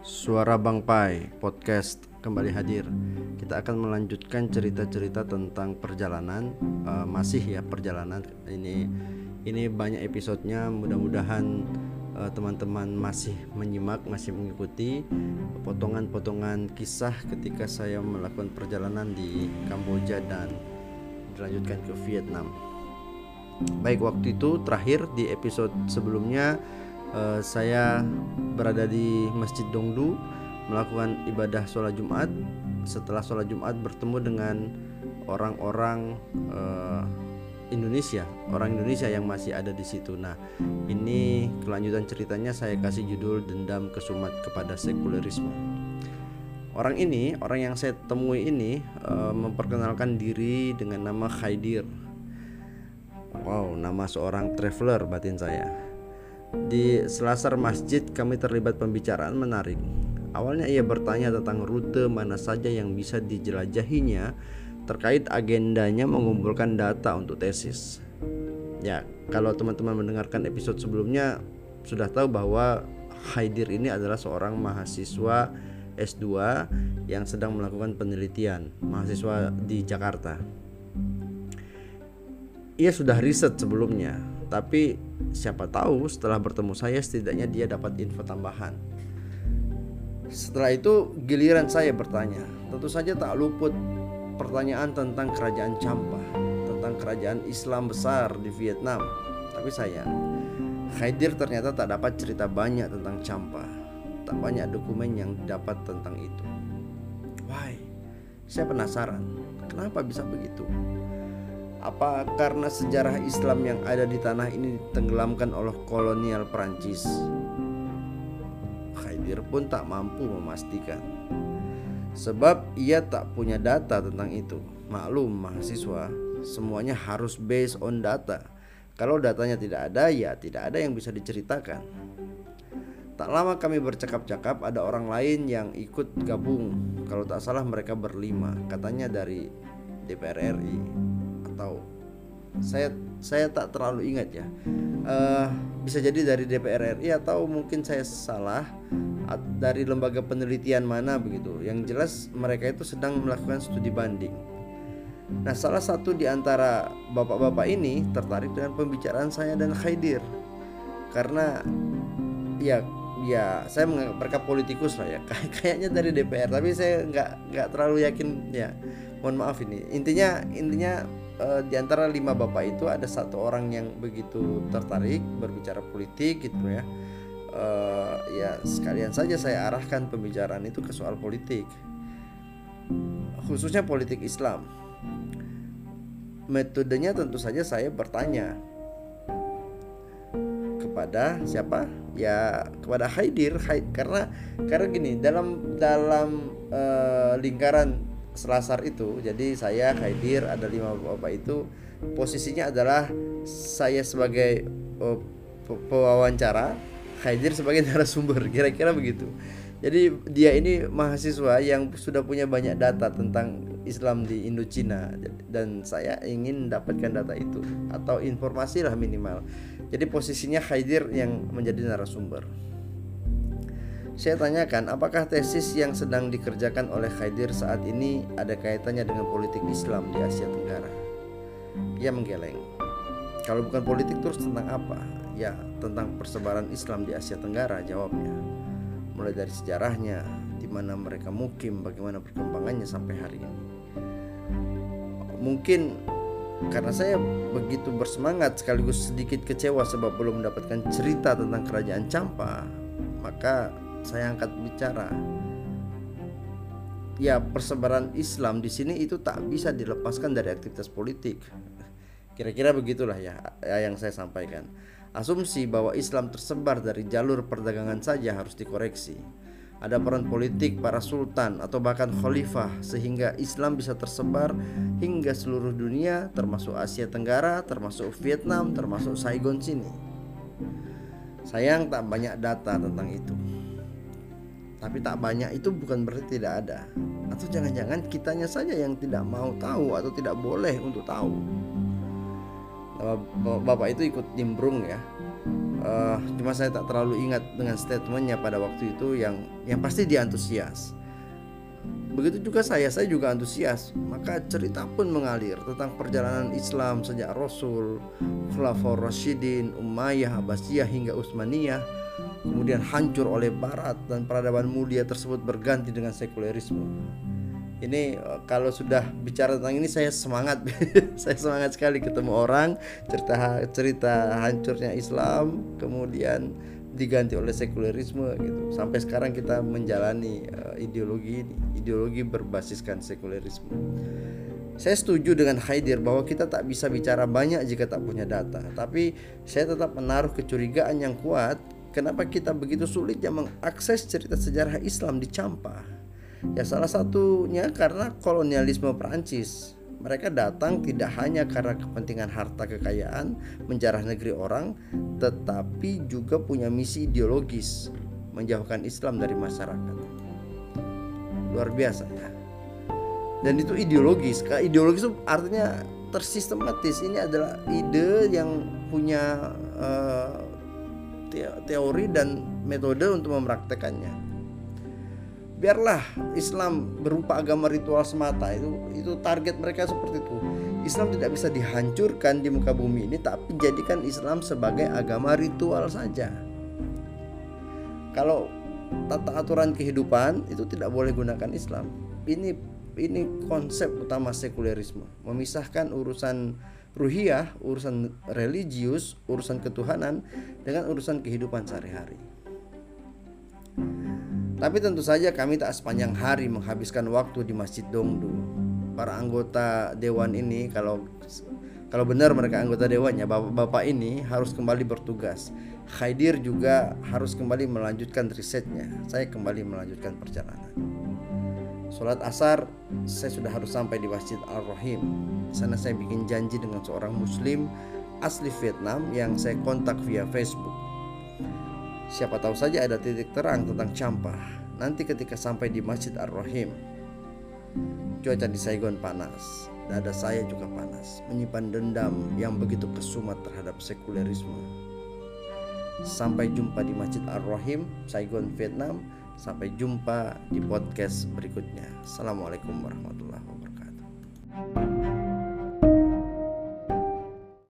Suara Bang Pai podcast kembali hadir. Kita akan melanjutkan cerita-cerita tentang perjalanan uh, masih ya perjalanan ini ini banyak episodenya mudah-mudahan uh, teman-teman masih menyimak masih mengikuti potongan-potongan kisah ketika saya melakukan perjalanan di Kamboja dan dilanjutkan ke Vietnam. Baik waktu itu terakhir di episode sebelumnya uh, saya berada di Masjid Dongdu melakukan ibadah sholat Jumat. Setelah sholat Jumat bertemu dengan orang-orang uh, Indonesia, orang Indonesia yang masih ada di situ. Nah, ini kelanjutan ceritanya saya kasih judul dendam kesumat kepada sekulerisme. Orang ini, orang yang saya temui ini uh, memperkenalkan diri dengan nama Khaidir. Wow, nama seorang traveler batin saya. Di selasar masjid kami terlibat pembicaraan menarik. Awalnya ia bertanya tentang rute mana saja yang bisa dijelajahinya terkait agendanya mengumpulkan data untuk tesis. Ya, kalau teman-teman mendengarkan episode sebelumnya sudah tahu bahwa Haidir ini adalah seorang mahasiswa S2 yang sedang melakukan penelitian, mahasiswa di Jakarta. Ia sudah riset sebelumnya, tapi siapa tahu setelah bertemu saya setidaknya dia dapat info tambahan. Setelah itu giliran saya bertanya. Tentu saja tak luput pertanyaan tentang kerajaan Champa, tentang kerajaan Islam besar di Vietnam. Tapi sayang, Khaidir ternyata tak dapat cerita banyak tentang Champa. Tak banyak dokumen yang dapat tentang itu. Why? Saya penasaran, kenapa bisa begitu? Apa karena sejarah Islam yang ada di tanah ini ditenggelamkan oleh kolonial Prancis? Khaidir pun tak mampu memastikan. Sebab ia tak punya data tentang itu. Maklum mahasiswa, semuanya harus based on data. Kalau datanya tidak ada, ya tidak ada yang bisa diceritakan. Tak lama kami bercakap-cakap, ada orang lain yang ikut gabung. Kalau tak salah mereka berlima, katanya dari DPR RI atau saya saya tak terlalu ingat ya. Uh, bisa jadi dari DPR RI atau mungkin saya salah dari lembaga penelitian mana begitu. Yang jelas mereka itu sedang melakukan studi banding. Nah, salah satu di antara bapak-bapak ini tertarik dengan pembicaraan saya dan Khaidir. Karena ya ya saya menganggap mereka politikus lah ya. Kayaknya dari DPR, tapi saya nggak nggak terlalu yakin ya. Mohon maaf ini. Intinya intinya uh, di antara lima bapak itu ada satu orang yang begitu tertarik berbicara politik gitu ya uh, ya sekalian saja saya arahkan pembicaraan itu ke soal politik khususnya politik Islam metodenya tentu saja saya bertanya kepada siapa? Ya kepada Haidir. Haid, karena karena gini dalam dalam uh, lingkaran selasar itu jadi saya Haidir ada lima bapak itu posisinya adalah saya sebagai uh, pewawancara Khaidir sebagai narasumber kira-kira begitu. Jadi dia ini mahasiswa yang sudah punya banyak data tentang Islam di Indochina dan saya ingin dapatkan data itu atau informasi lah minimal jadi posisinya Khaidir yang menjadi narasumber saya tanyakan apakah tesis yang sedang dikerjakan oleh Khaidir saat ini ada kaitannya dengan politik Islam di Asia Tenggara ia menggeleng kalau bukan politik terus tentang apa Ya, tentang persebaran Islam di Asia Tenggara jawabnya. Mulai dari sejarahnya, di mana mereka mukim, bagaimana perkembangannya sampai hari ini. Mungkin karena saya begitu bersemangat sekaligus sedikit kecewa sebab belum mendapatkan cerita tentang kerajaan Campa, maka saya angkat bicara. Ya, persebaran Islam di sini itu tak bisa dilepaskan dari aktivitas politik. Kira-kira begitulah ya yang saya sampaikan. Asumsi bahwa Islam tersebar dari jalur perdagangan saja harus dikoreksi. Ada peran politik para sultan atau bahkan khalifah sehingga Islam bisa tersebar hingga seluruh dunia termasuk Asia Tenggara, termasuk Vietnam, termasuk Saigon sini. Sayang tak banyak data tentang itu. Tapi tak banyak itu bukan berarti tidak ada. Atau jangan-jangan kitanya saja yang tidak mau tahu atau tidak boleh untuk tahu. Bapak itu ikut nimbrung ya uh, cuma saya tak terlalu ingat dengan statementnya pada waktu itu yang yang pasti dia antusias. Begitu juga saya saya juga antusias. Maka cerita pun mengalir tentang perjalanan Islam sejak Rasul Khulafaur Rashidin Umayyah Abbasiyah hingga Utsmaniyah kemudian hancur oleh Barat dan peradaban mulia tersebut berganti dengan sekulerisme ini eh, kalau sudah bicara tentang ini saya semangat. Saya semangat sekali ketemu orang cerita cerita hancurnya Islam kemudian diganti oleh sekulerisme gitu. Sampai sekarang kita menjalani uh, ideologi ini ideologi berbasiskan sekulerisme. Saya setuju dengan Haidir bahwa kita tak bisa bicara banyak jika tak punya data. Tapi saya tetap menaruh kecurigaan yang kuat kenapa kita begitu sulitnya mengakses cerita sejarah Islam di Campah Ya salah satunya karena kolonialisme Perancis. Mereka datang tidak hanya karena kepentingan harta kekayaan, menjarah negeri orang, tetapi juga punya misi ideologis, menjauhkan Islam dari masyarakat. Luar biasa ya. Dan itu ideologis. Ideologis itu artinya tersistematis. Ini adalah ide yang punya uh, teori dan metode untuk mempraktekannya biarlah Islam berupa agama ritual semata. Itu itu target mereka seperti itu. Islam tidak bisa dihancurkan di muka bumi ini tapi jadikan Islam sebagai agama ritual saja. Kalau tata aturan kehidupan itu tidak boleh gunakan Islam. Ini ini konsep utama sekulerisme. Memisahkan urusan ruhiyah urusan religius urusan ketuhanan dengan urusan kehidupan sehari-hari tapi tentu saja kami tak sepanjang hari menghabiskan waktu di Masjid Dongdu. Para anggota dewan ini kalau kalau benar mereka anggota dewannya, bapak-bapak ini harus kembali bertugas. Khaidir juga harus kembali melanjutkan risetnya. Saya kembali melanjutkan perjalanan. Sholat asar, saya sudah harus sampai di Masjid Al-Rahim. Di sana saya bikin janji dengan seorang muslim asli Vietnam yang saya kontak via Facebook. Siapa tahu saja ada titik terang tentang Campah nanti ketika sampai di Masjid Ar-Rahim. Cuaca di Saigon panas, dada saya juga panas, menyimpan dendam yang begitu kesumat terhadap sekulerisme. Sampai jumpa di Masjid Ar-Rahim, Saigon, Vietnam. Sampai jumpa di podcast berikutnya. Assalamualaikum warahmatullahi wabarakatuh.